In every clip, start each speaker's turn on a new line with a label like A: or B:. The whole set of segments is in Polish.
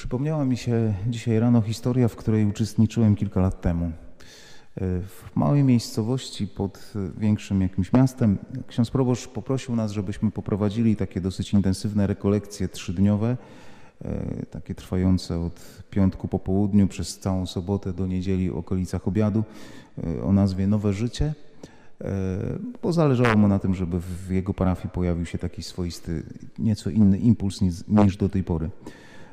A: Przypomniała mi się dzisiaj rano historia, w której uczestniczyłem kilka lat temu. E, w małej miejscowości pod większym jakimś miastem ksiądz proboszcz poprosił nas, żebyśmy poprowadzili takie dosyć intensywne rekolekcje trzydniowe, e, takie trwające od piątku po południu przez całą sobotę do niedzieli w okolicach obiadu e, o nazwie Nowe Życie, bo zależało mu na tym, żeby w jego parafii pojawił się taki swoisty, nieco inny impuls niż, niż do tej pory.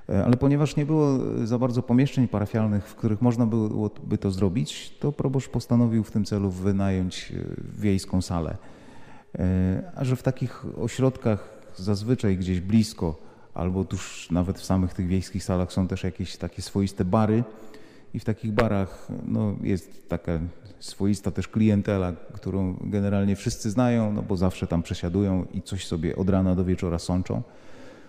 A: E, ale ponieważ nie było za bardzo pomieszczeń parafialnych, w których można byłoby to zrobić, to proboszcz postanowił w tym celu wynająć e, wiejską salę. E, a że w takich ośrodkach zazwyczaj gdzieś blisko, albo tuż nawet w samych tych wiejskich salach są też jakieś takie swoiste bary i w takich barach no, jest taka swoista też klientela, którą generalnie wszyscy znają, no bo zawsze tam przesiadują i coś sobie od rana do wieczora sączą.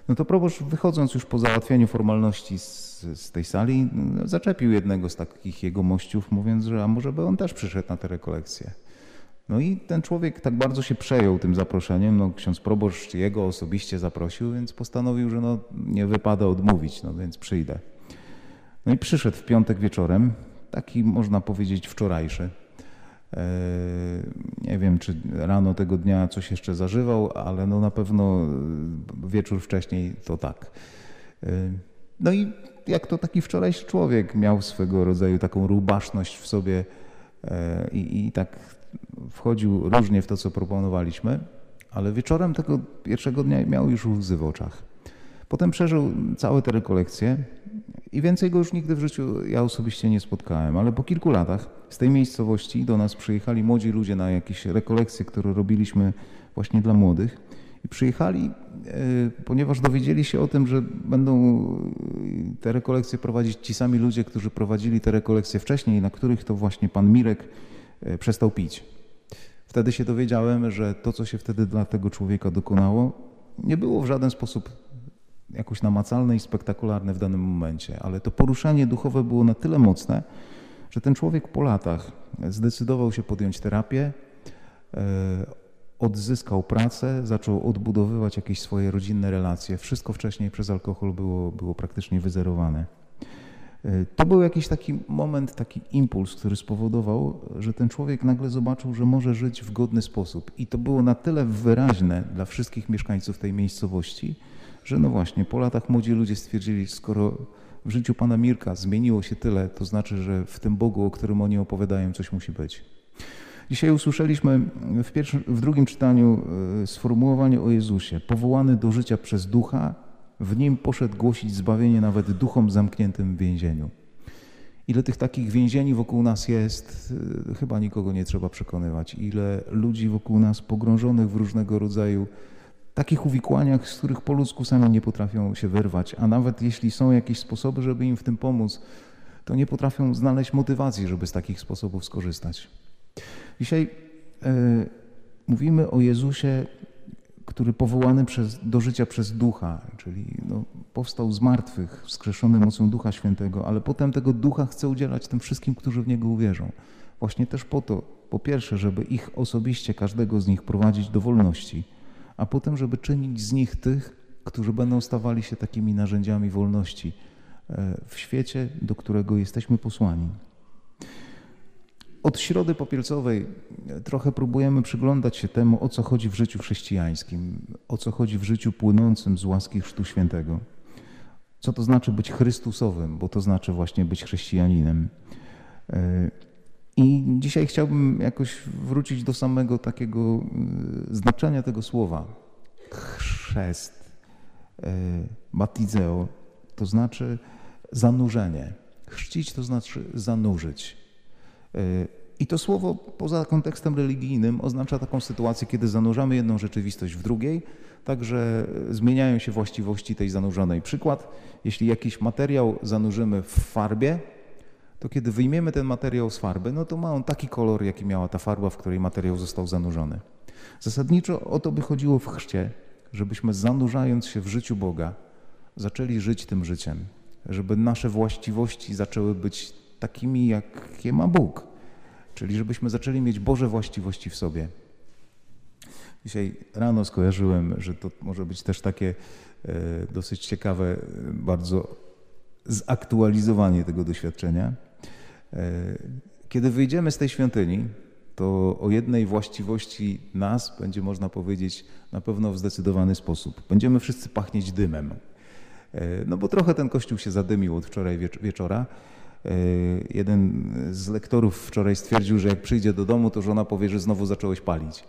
A: No to proboszcz wychodząc już po załatwieniu formalności z, z tej sali, zaczepił jednego z takich jego mościów, mówiąc, że a może by on też przyszedł na tę rekolekcję. No i ten człowiek tak bardzo się przejął tym zaproszeniem, no ksiądz proboszcz jego osobiście zaprosił, więc postanowił, że no nie wypada odmówić, no więc przyjdę. No i przyszedł w piątek wieczorem, taki można powiedzieć wczorajszy. E, nie wiem, czy rano tego dnia coś jeszcze zażywał, ale no na pewno e, wieczór wcześniej to tak. E, no i jak to taki wczorajszy człowiek miał swego rodzaju taką rubaszność w sobie i, i tak wchodził różnie w to, co proponowaliśmy, ale wieczorem tego pierwszego dnia miał już łzy w oczach. Potem przeżył całe te rekolekcje i więcej go już nigdy w życiu ja osobiście nie spotkałem, ale po kilku latach z tej miejscowości do nas przyjechali młodzi ludzie na jakieś rekolekcje, które robiliśmy właśnie dla młodych. I przyjechali, e, ponieważ dowiedzieli się o tym, że będą te rekolekcje prowadzić ci sami ludzie, którzy prowadzili te rekolekcje wcześniej, na których to właśnie pan Mirek e, przestał pić. Wtedy się dowiedziałem, że to, co się wtedy dla tego człowieka dokonało, nie było w żaden sposób jakoś namacalne i spektakularne w danym momencie, ale to poruszenie duchowe było na tyle mocne, że ten człowiek po latach zdecydował się podjąć terapię, e, odzyskał pracę, zaczął odbudowywać jakieś swoje rodzinne relacje. Wszystko wcześniej przez alkohol było, było praktycznie wyzerowane. E, to był jakiś taki moment, taki impuls, który spowodował, że ten człowiek nagle zobaczył, że może żyć w godny sposób. I to było na tyle wyraźne dla wszystkich mieszkańców tej miejscowości, że no właśnie, po latach młodzi ludzie stwierdzili, skoro w życiu pana Mirka zmieniło się tyle, to znaczy, że w tym Bogu, o którym oni opowiadają, coś musi być. Dzisiaj usłyszeliśmy w, pierwszym, w drugim czytaniu e, sformułowanie o Jezusie. Powołany do życia przez ducha, w nim poszedł głosić zbawienie nawet duchom zamkniętym w więzieniu. Ile tych takich więzieni wokół nas jest, e, chyba nikogo nie trzeba przekonywać. Ile ludzi wokół nas pogrążonych w różnego rodzaju takich uwikłaniach, z których po ludzku sami nie potrafią się wyrwać, a nawet jeśli są jakieś sposoby, żeby im w tym pomóc, to nie potrafią znaleźć motywacji, żeby z takich sposobów skorzystać. Dzisiaj e, mówimy o Jezusie, który powołany przez, do życia przez Ducha, czyli no, powstał z martwych, wskrzeszony mocą Ducha Świętego, ale potem tego Ducha chce udzielać tym wszystkim, którzy w Niego uwierzą. Właśnie też po to, po pierwsze, żeby ich osobiście, każdego z nich prowadzić do wolności, a potem, żeby czynić z nich tych, którzy będą stawali się takimi narzędziami wolności e, w świecie, do którego jesteśmy posłani. Od środy popielcowej e, trochę próbujemy przyglądać się temu, o co chodzi w życiu chrześcijańskim, o co chodzi w życiu płynącym z łaski Chrztu Świętego. Co to znaczy być Chrystusowym, bo to znaczy właśnie być chrześcijaninem. I dzisiaj chciałbym jakoś wrócić do samego takiego y, znaczenia tego słowa. Chrzest, y, batizeo, to znaczy zanurzenie. Chrzcić to znaczy zanurzyć. Y, I to słowo poza kontekstem religijnym oznacza taką sytuację, kiedy zanurzamy jedną rzeczywistość w drugiej, także zmieniają się właściwości tej zanurzonej. Przykład, jeśli jakiś materiał zanurzymy w farbie, to kiedy wyjmiemy ten materiał z farby, no to ma on taki kolor, jaki miała ta farba, w której materiał został zanurzony. Zasadniczo o to by chodziło w chrzcie, żebyśmy zanurzając się w życiu Boga, zaczęli żyć tym życiem, żeby nasze właściwości zaczęły być takimi, jakie ma Bóg, czyli żebyśmy zaczęli mieć Boże właściwości w sobie. Dzisiaj rano skojarzyłem, że to może być też takie e, dosyć ciekawe, bardzo zaktualizowanie tego doświadczenia. Kiedy wyjdziemy z tej świątyni, to o jednej właściwości nas będzie można powiedzieć na pewno w zdecydowany sposób. Będziemy wszyscy pachnieć dymem. No bo trochę ten kościół się zadymił od wczoraj wieczora. Jeden z lektorów wczoraj stwierdził, że jak przyjdzie do domu, to żona powie, że znowu zacząłeś palić.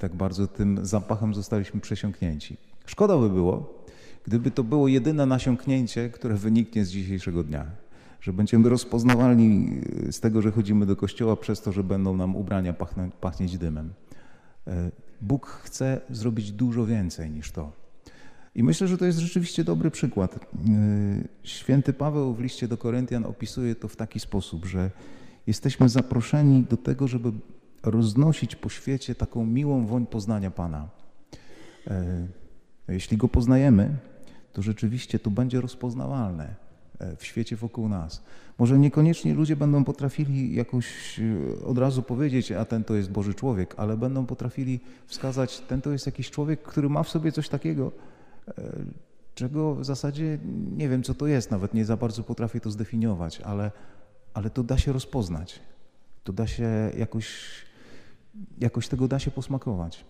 A: Tak bardzo tym zapachem zostaliśmy przesiąknięci. Szkoda by było, gdyby to było jedyne nasiąknięcie, które wyniknie z dzisiejszego dnia. Że będziemy rozpoznawalni z tego, że chodzimy do kościoła przez to, że będą nam ubrania pachnie, pachnieć dymem. Bóg chce zrobić dużo więcej niż to. I myślę, że to jest rzeczywiście dobry przykład. Święty Paweł w liście do Koryntian opisuje to w taki sposób, że jesteśmy zaproszeni do tego, żeby roznosić po świecie taką miłą woń poznania Pana. Jeśli Go poznajemy, to rzeczywiście to będzie rozpoznawalne w świecie wokół nas. Może niekoniecznie ludzie będą potrafili jakoś od razu powiedzieć, a ten to jest Boży człowiek, ale będą potrafili wskazać, ten to jest jakiś człowiek, który ma w sobie coś takiego, czego w zasadzie nie wiem, co to jest, nawet nie za bardzo potrafię to zdefiniować, ale, ale to da się rozpoznać. To da się jakoś, jakoś tego da się posmakować.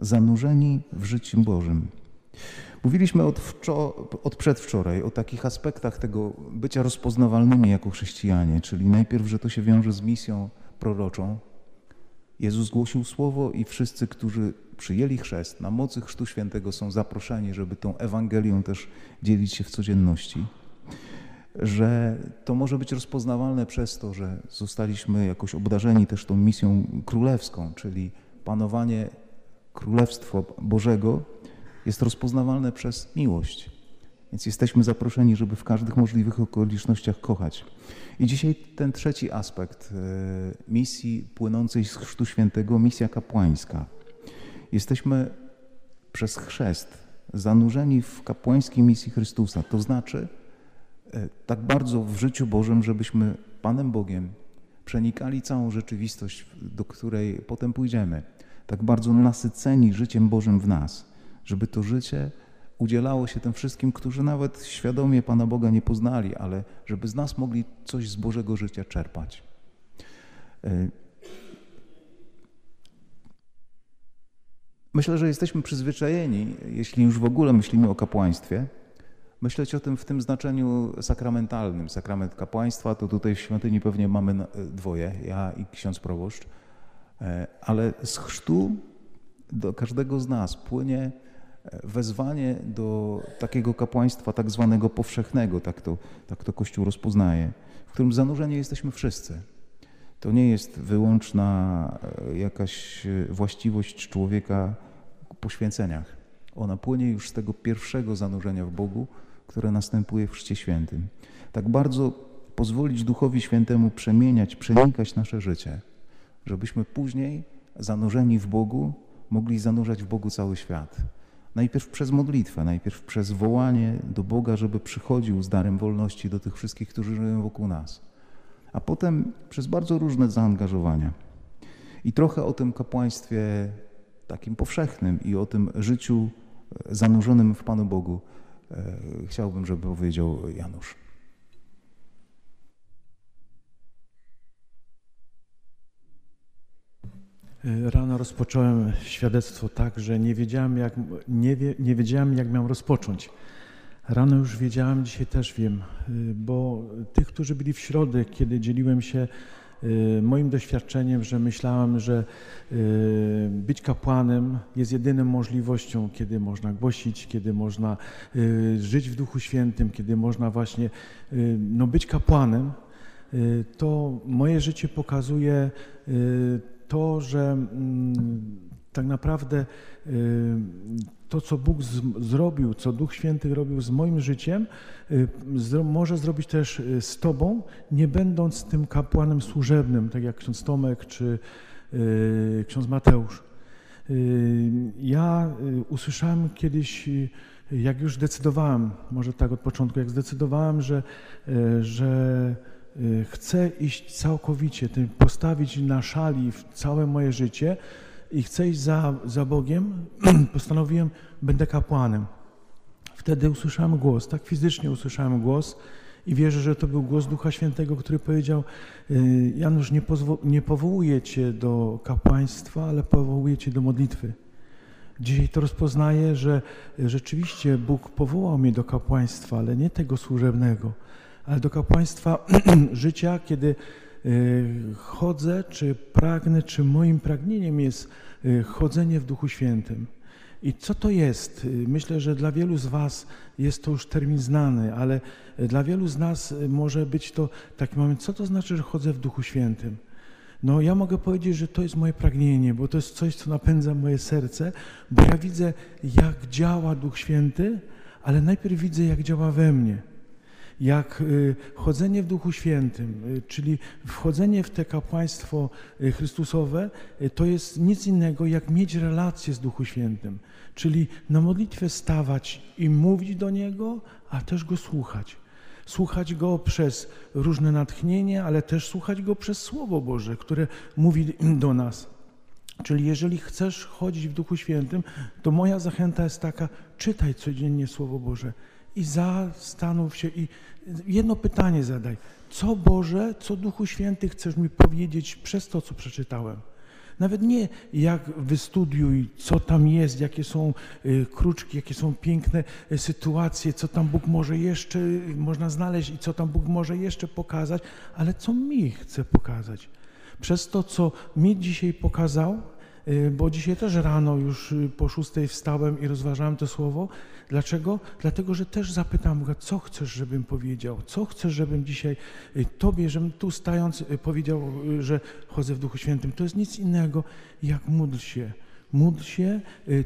A: Zanurzeni w życiu Bożym. Mówiliśmy od, od przedwczoraj o takich aspektach tego bycia rozpoznawalnymi jako chrześcijanie, czyli najpierw, że to się wiąże z misją proroczą. Jezus głosił słowo i wszyscy, którzy przyjęli chrzest na mocy Chrztu Świętego są zaproszeni, żeby tą Ewangelią też dzielić się w codzienności. Że to może być rozpoznawalne przez to, że zostaliśmy jakoś obdarzeni też tą misją królewską, czyli panowanie Królestwo Bożego jest rozpoznawalne przez miłość. Więc jesteśmy zaproszeni, żeby w każdych możliwych okolicznościach kochać. I dzisiaj ten trzeci aspekt misji płynącej z Chrztu Świętego, misja kapłańska. Jesteśmy przez chrzest zanurzeni w kapłańskiej misji Chrystusa. To znaczy tak bardzo w życiu Bożym, żebyśmy Panem Bogiem przenikali całą rzeczywistość, do której potem pójdziemy. Tak bardzo nasyceni życiem Bożym w nas, żeby to życie udzielało się tym wszystkim, którzy nawet świadomie Pana Boga nie poznali, ale żeby z nas mogli coś z Bożego życia czerpać. Myślę, że jesteśmy przyzwyczajeni, jeśli już w ogóle myślimy o kapłaństwie, myśleć o tym w tym znaczeniu sakramentalnym. Sakrament kapłaństwa to tutaj w świątyni pewnie mamy dwoje, ja i ksiądz proboszcz, ale z chrztu do każdego z nas płynie wezwanie do takiego kapłaństwa tak zwanego powszechnego, tak to, tak to Kościół rozpoznaje, w którym zanurzeni jesteśmy wszyscy. To nie jest wyłączna jakaś właściwość człowieka w poświęceniach. Ona płynie już z tego pierwszego zanurzenia w Bogu, które następuje w Chrzcie Świętym. Tak bardzo pozwolić Duchowi Świętemu przemieniać, przenikać nasze życie, żebyśmy później zanurzeni w Bogu mogli zanurzać w Bogu cały świat. Najpierw przez modlitwę, najpierw przez wołanie do Boga, żeby przychodził z darem wolności do tych wszystkich, którzy żyją wokół nas, a potem przez bardzo różne zaangażowania. I trochę o tym kapłaństwie takim powszechnym i o tym życiu zanurzonym w Panu Bogu chciałbym, żeby powiedział Janusz.
B: Rano rozpocząłem świadectwo tak, że nie wiedziałem, jak, nie, wie, nie wiedziałem, jak miałem rozpocząć. Rano już wiedziałem, dzisiaj też wiem, bo tych, którzy byli w środek, kiedy dzieliłem się moim doświadczeniem, że myślałem, że być kapłanem jest jedyną możliwością, kiedy można głosić, kiedy można żyć w Duchu Świętym, kiedy można właśnie no, być kapłanem, to moje życie pokazuje to, że tak naprawdę to, co Bóg zrobił, co Duch Święty robił z moim życiem, może zrobić też z Tobą, nie będąc tym kapłanem służebnym, tak jak ksiądz Tomek czy ksiądz Mateusz. Ja usłyszałem kiedyś, jak już zdecydowałem, może tak od początku, jak zdecydowałem, że, że chcę iść całkowicie, postawić na szali całe moje życie i chcę iść za, za Bogiem, postanowiłem, będę kapłanem. Wtedy usłyszałem głos, tak fizycznie usłyszałem głos i wierzę, że to był głos Ducha Świętego, który powiedział: y, Janusz, nie, nie powołuję cię do kapłaństwa, ale powołuję cię do modlitwy. Dzisiaj to rozpoznaję, że rzeczywiście Bóg powołał mnie do kapłaństwa, ale nie tego służebnego, ale do kapłaństwa życia, kiedy y, chodzę, czy pragnę, czy moim pragnieniem jest y, chodzenie w Duchu Świętym. I co to jest? Myślę, że dla wielu z Was jest to już termin znany, ale dla wielu z nas może być to taki moment, co to znaczy, że chodzę w Duchu Świętym? No ja mogę powiedzieć, że to jest moje pragnienie, bo to jest coś, co napędza moje serce, bo ja widzę, jak działa Duch Święty, ale najpierw widzę, jak działa we mnie jak y, chodzenie w Duchu Świętym, y, czyli wchodzenie w te kapłaństwo y, Chrystusowe, to jest nic innego, jak mieć relację z Duchu Świętym. Czyli na modlitwę stawać i mówić do Niego, a też Go słuchać. Słuchać Go przez różne natchnienie, ale też słuchać Go przez Słowo Boże, które mówi do nas. Czyli jeżeli chcesz chodzić w Duchu Świętym, to moja zachęta jest taka, czytaj codziennie Słowo Boże i zastanów się i jedno pytanie zadaj. Co Boże, co Duchu Święty chcesz mi powiedzieć przez to, co przeczytałem? Nawet nie jak wystudiuj, co tam jest, jakie są y, kruczki, jakie są piękne y, sytuacje, co tam Bóg może jeszcze, można znaleźć i co tam Bóg może jeszcze pokazać, ale co mi chce pokazać. Przez to, co mi dzisiaj pokazał, y, bo dzisiaj też rano już po szóstej wstałem i rozważałem to słowo, Dlaczego? Dlatego, że też zapytam Boga, co chcesz, żebym powiedział, co chcesz, żebym dzisiaj y, Tobie, żebym tu stając y, powiedział, y, że chodzę w Duchu Świętym. To jest nic innego, jak módl się. Módl się,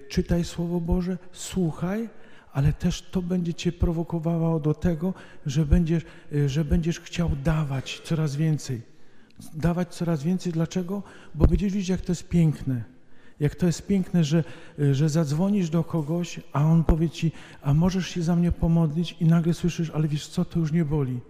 B: czytaj Słowo Boże, słuchaj, ale też to będzie Cię prowokowało do tego, że będziesz, że będziesz chciał dawać coraz więcej. Dawać coraz więcej. Dlaczego? Bo będziesz widzieć, jak to jest piękne jak to jest piękne, że, że zadzwonisz do kogoś, a on powie ci, a możesz się za mnie pomodlić i nagle słyszysz, ale wiesz co, to już nie boli.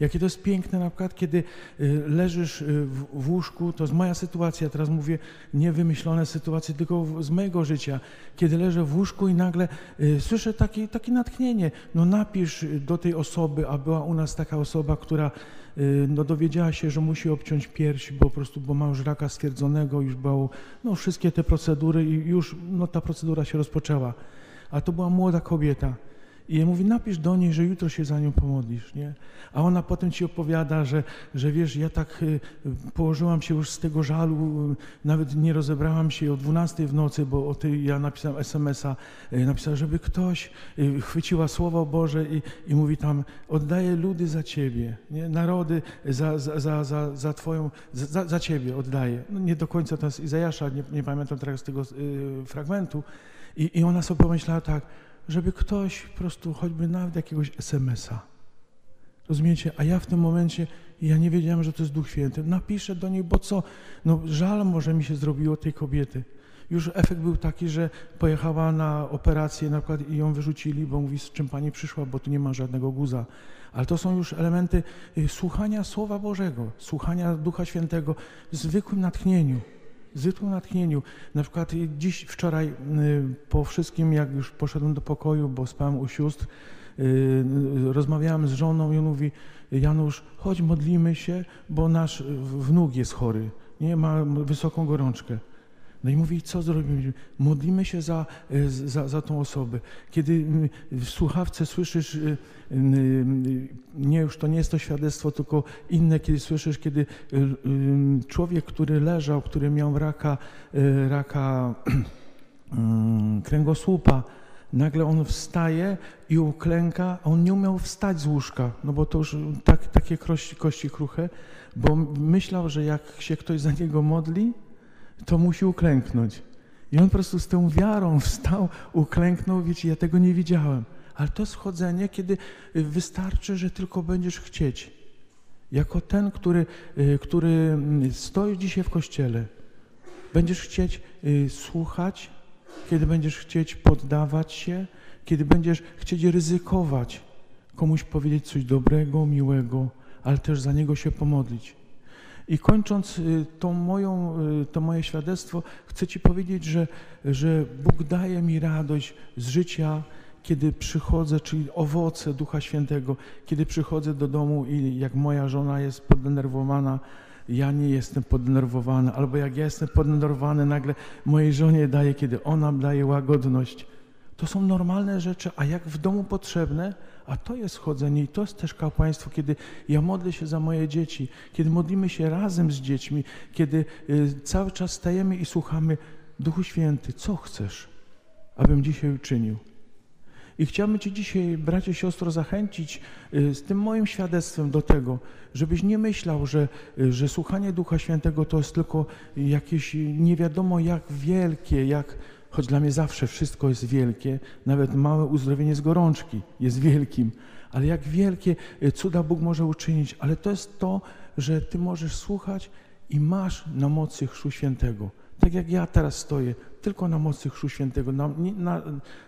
B: Jakie to jest piękne na przykład, kiedy y, leżysz y, w, łóżku, to jest moja sytuacja, teraz mówię niewymyślone sytuacje, tylko z mojego życia, kiedy leżę w łóżku i nagle y, słyszę takie, takie natchnienie, no napisz do tej osoby, a była u nas taka osoba, która no dowiedziała się, że musi obciąć pierś, bo po prostu, bo ma już raka stwierdzonego, już było, no wszystkie te procedury i już, no ta procedura się rozpoczęła. A to była młoda kobieta. I ja mówi, napisz do niej, że jutro się za nią pomodlisz, nie? A ona potem ci opowiada, że, że wiesz, ja tak y, położyłam się już z tego żalu, nawet nie rozebrałam się o 12 w nocy, bo o tej ja napisałem SMS-a, y, napisała, żeby ktoś y, chwyciła Słowo Boże i, i mówi tam, oddaję ludy za ciebie, nie? narody za, za, za, za, za twoją, za, za ciebie oddaję. No nie do końca to jest Izajasza, nie, nie pamiętam teraz tego y, fragmentu. I, I ona sobie pomyślała tak, żeby ktoś po prostu choćby nawet jakiegoś SMS-a. Rozumiecie? A ja w tym momencie, ja nie wiedziałem, że to jest Duch Święty. Napiszę do niej, bo co? No żal może mi się zrobiło tej kobiety. Już efekt był taki, że pojechała na operację na przykład i ją wyrzucili, bo mówi, z czym pani przyszła, bo tu nie ma żadnego guza. Ale to są już elementy y, słuchania Słowa Bożego, słuchania Ducha Świętego w zwykłym natchnieniu zwykłym natchnieniu. Na przykład dziś, wczoraj y, po wszystkim, jak już poszedłem do pokoju, bo spałem u sióstr, y, rozmawiałem z żoną i on mówi, Janusz, chodź modlimy się, bo nasz wnuk jest chory, nie ma wysoką gorączkę. No i mówi, co zrobimy? Modlimy się za, za, za tą osobę. Kiedy w słuchawce słyszysz, nie już to nie jest to świadectwo, tylko inne, kiedy słyszysz, kiedy człowiek, który leżał, który miał raka, raka kręgosłupa, nagle on wstaje i uklęka, a on nie umiał wstać z łóżka, no bo to już tak, takie kości, kości kruche, bo myślał, że jak się ktoś za niego modli, to musi uklęknąć. I on po prostu z tą wiarą wstał, uklęknął, wiecie, ja tego nie widziałem. Ale to schodzenie, kiedy wystarczy, że tylko będziesz chcieć. Jako ten, który, y, który mm, stoi dzisiaj w kościele, będziesz chcieć y, słuchać, kiedy będziesz chcieć poddawać się, kiedy będziesz chcieć ryzykować, komuś powiedzieć coś dobrego, miłego, ale też za niego się pomodlić. I kończąc y, tą moją, y, to moje świadectwo, chcę Ci powiedzieć, że, że Bóg daje mi radość z życia kiedy przychodzę, czyli owoce Ducha Świętego, kiedy przychodzę do domu i jak moja żona jest podenerwowana, ja nie jestem poddenerwowany, albo jak ja jestem poddenerwowany, nagle mojej żonie daję, kiedy ona daje łagodność. To są normalne rzeczy, a jak w domu potrzebne, a to jest chodzenie i to jest też kapłaństwo, kiedy ja modlę się za moje dzieci, kiedy modlimy się razem z dziećmi, kiedy y, cały czas stajemy i słuchamy, Duchu Święty, co chcesz, abym dzisiaj uczynił? I chciałbym Cię dzisiaj, bracie, siostro, zachęcić y, z tym moim świadectwem do tego, żebyś nie myślał, że, y, że słuchanie Ducha Świętego to jest tylko jakieś nie wiadomo jak wielkie, jak, choć dla mnie zawsze wszystko jest wielkie, nawet małe uzdrowienie z gorączki jest wielkim, ale jak wielkie y, cuda Bóg może uczynić, ale to jest to, że Ty możesz słuchać i masz na mocy Chrztu Świętego. Tak jak ja teraz stoję, tylko na mocy Chrztu Świętego, na, na,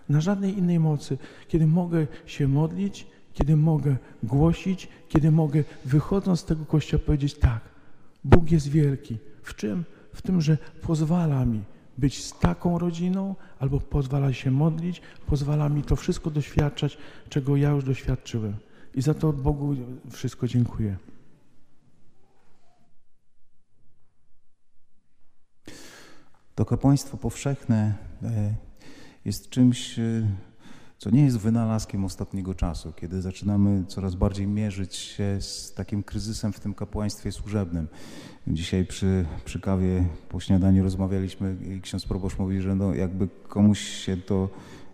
B: na żadnej innej mocy, kiedy mogę się modlić, kiedy mogę głosić, kiedy mogę wychodząc z tego kościoła powiedzieć tak, Bóg jest wielki. W czym? W tym, że pozwala mi być z taką rodziną, albo pozwala się modlić, pozwala mi to wszystko doświadczać, czego ja już doświadczyłem. I za to Bogu wszystko dziękuję.
A: To kapłaństwo powszechne e, jest czymś, e, co nie jest wynalazkiem ostatniego czasu, kiedy zaczynamy coraz bardziej mierzyć się z takim kryzysem w tym kapłaństwie służebnym. Dzisiaj przy, przy kawie po śniadaniu rozmawialiśmy i ksiądz proboszcz mówi, że no jakby komuś się to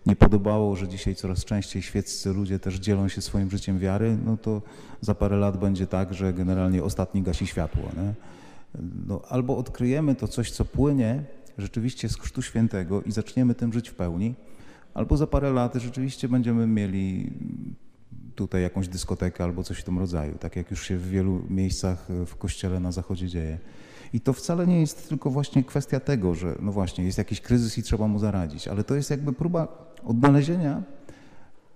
A: nie podobało, że dzisiaj coraz częściej świeccy ludzie też dzielą się swoim życiem wiary, no to za parę lat będzie tak, że generalnie ostatni gasi światło. Nie? No, albo odkryjemy to coś, co płynie rzeczywiście z Chrztu Świętego i zaczniemy tym żyć w pełni, albo za parę lat rzeczywiście będziemy mieli tutaj jakąś dyskotekę albo coś w tym rodzaju, tak jak już się w wielu miejscach w kościele na zachodzie dzieje. I to wcale nie jest tylko właśnie kwestia tego, że no właśnie jest jakiś kryzys i trzeba mu zaradzić, ale to jest jakby próba odnalezienia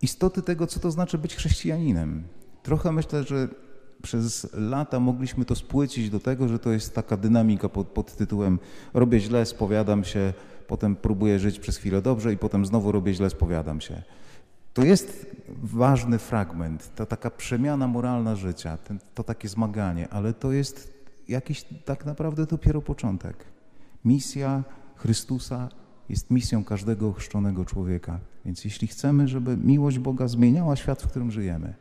A: istoty tego, co to znaczy być chrześcijaninem. Trochę myślę, że przez lata mogliśmy to spłycić do tego, że to jest taka dynamika pod, pod tytułem robię źle, spowiadam się, potem próbuję żyć przez chwilę dobrze i potem znowu robię źle, spowiadam się. To jest ważny fragment, to taka przemiana moralna życia, ten, to takie zmaganie, ale to jest jakiś tak naprawdę dopiero początek. Misja Chrystusa jest misją każdego chrzczonego człowieka. Więc jeśli chcemy, żeby miłość Boga zmieniała świat, w którym żyjemy,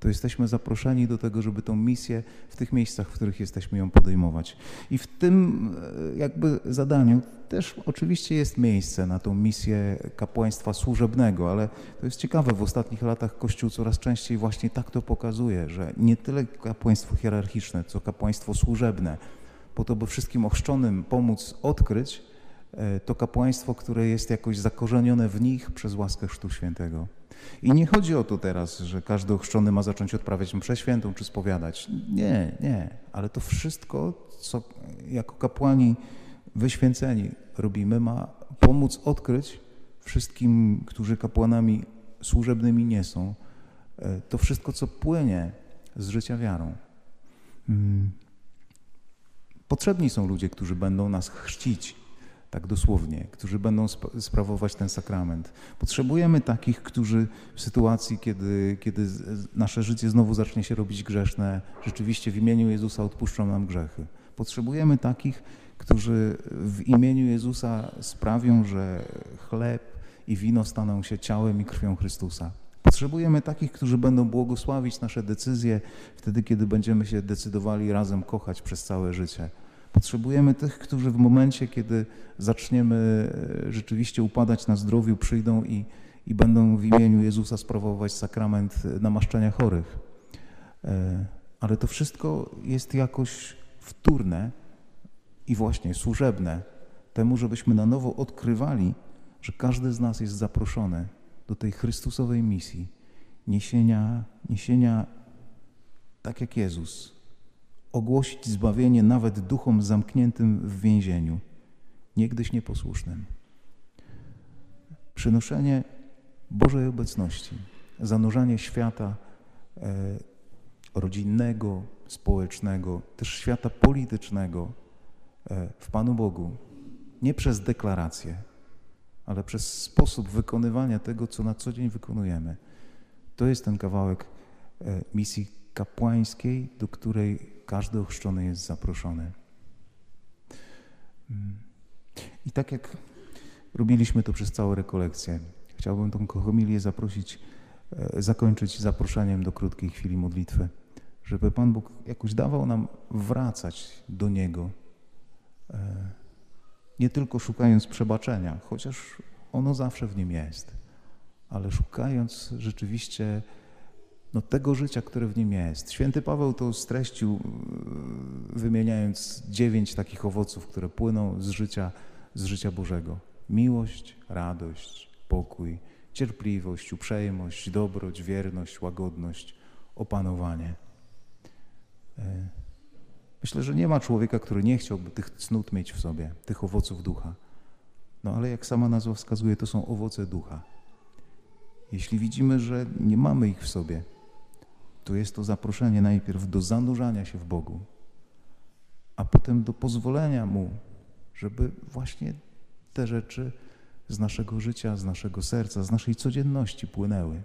A: to jesteśmy zaproszeni do tego, żeby tą misję w tych miejscach, w których jesteśmy ją podejmować. I w tym e, jakby zadaniu też oczywiście jest miejsce na tą misję kapłaństwa służebnego, ale to jest ciekawe, w ostatnich latach Kościół coraz częściej właśnie tak to pokazuje, że nie tyle kapłaństwo hierarchiczne, co kapłaństwo służebne, po to, by wszystkim ochrzczonym pomóc odkryć e, to kapłaństwo, które jest jakoś zakorzenione w nich przez łaskę Chrztu Świętego. I nie chodzi o to teraz, że każdy ochrzczony ma zacząć odprawiać mszę świętą czy spowiadać. Nie, nie. Ale to wszystko, co jako kapłani wyświęceni robimy, ma pomóc odkryć wszystkim, którzy kapłanami służebnymi nie są, e, to wszystko, co płynie z życia wiarą. Mm. Potrzebni są ludzie, którzy będą nas chrzcić, tak dosłownie, którzy będą sprawować ten sakrament. Potrzebujemy takich, którzy w sytuacji, kiedy, kiedy nasze życie znowu zacznie się robić grzeszne, rzeczywiście w imieniu Jezusa odpuszczą nam grzechy. Potrzebujemy takich, którzy w imieniu Jezusa sprawią, że chleb i wino staną się ciałem i krwią Chrystusa. Potrzebujemy takich, którzy będą błogosławić nasze decyzje wtedy, kiedy będziemy się decydowali razem kochać przez całe życie. Potrzebujemy tych, którzy w momencie, kiedy zaczniemy e, rzeczywiście upadać na zdrowiu, przyjdą i, i będą w imieniu Jezusa sprawować sakrament namaszczenia chorych. E, ale to wszystko jest jakoś wtórne i właśnie służebne temu, żebyśmy na nowo odkrywali, że każdy z nas jest zaproszony do tej Chrystusowej misji niesienia, niesienia tak jak Jezus, ogłosić zbawienie nawet duchom zamkniętym w więzieniu, niegdyś nieposłusznym. Przynoszenie Bożej obecności, zanurzanie świata e, rodzinnego, społecznego, też świata politycznego e, w Panu Bogu, nie przez deklarację, ale przez sposób wykonywania tego, co na co dzień wykonujemy. To jest ten kawałek e, misji kapłańskiej, do której każdy ochrzczony jest zaproszony. Mm. I tak jak robiliśmy to przez całą rekolekcję, chciałbym tą homilię zaprosić, e, zakończyć zaproszeniem do krótkiej chwili modlitwy, żeby Pan Bóg jakoś dawał nam wracać do Niego, e, nie tylko szukając przebaczenia, chociaż ono zawsze w Nim jest, ale szukając rzeczywiście no, tego życia, które w nim jest. Święty Paweł to streścił, e, wymieniając dziewięć takich owoców, które płyną z życia, z życia Bożego. Miłość, radość, pokój, cierpliwość, uprzejmość, dobroć, wierność, łagodność, opanowanie. E, myślę, że nie ma człowieka, który nie chciałby tych cnót mieć w sobie, tych owoców ducha. No ale jak sama nazwa wskazuje, to są owoce ducha. Jeśli widzimy, że nie mamy ich w sobie, to jest to zaproszenie najpierw do zanurzania się w Bogu, a potem do pozwolenia Mu, żeby właśnie te rzeczy z naszego życia, z naszego serca, z naszej codzienności płynęły.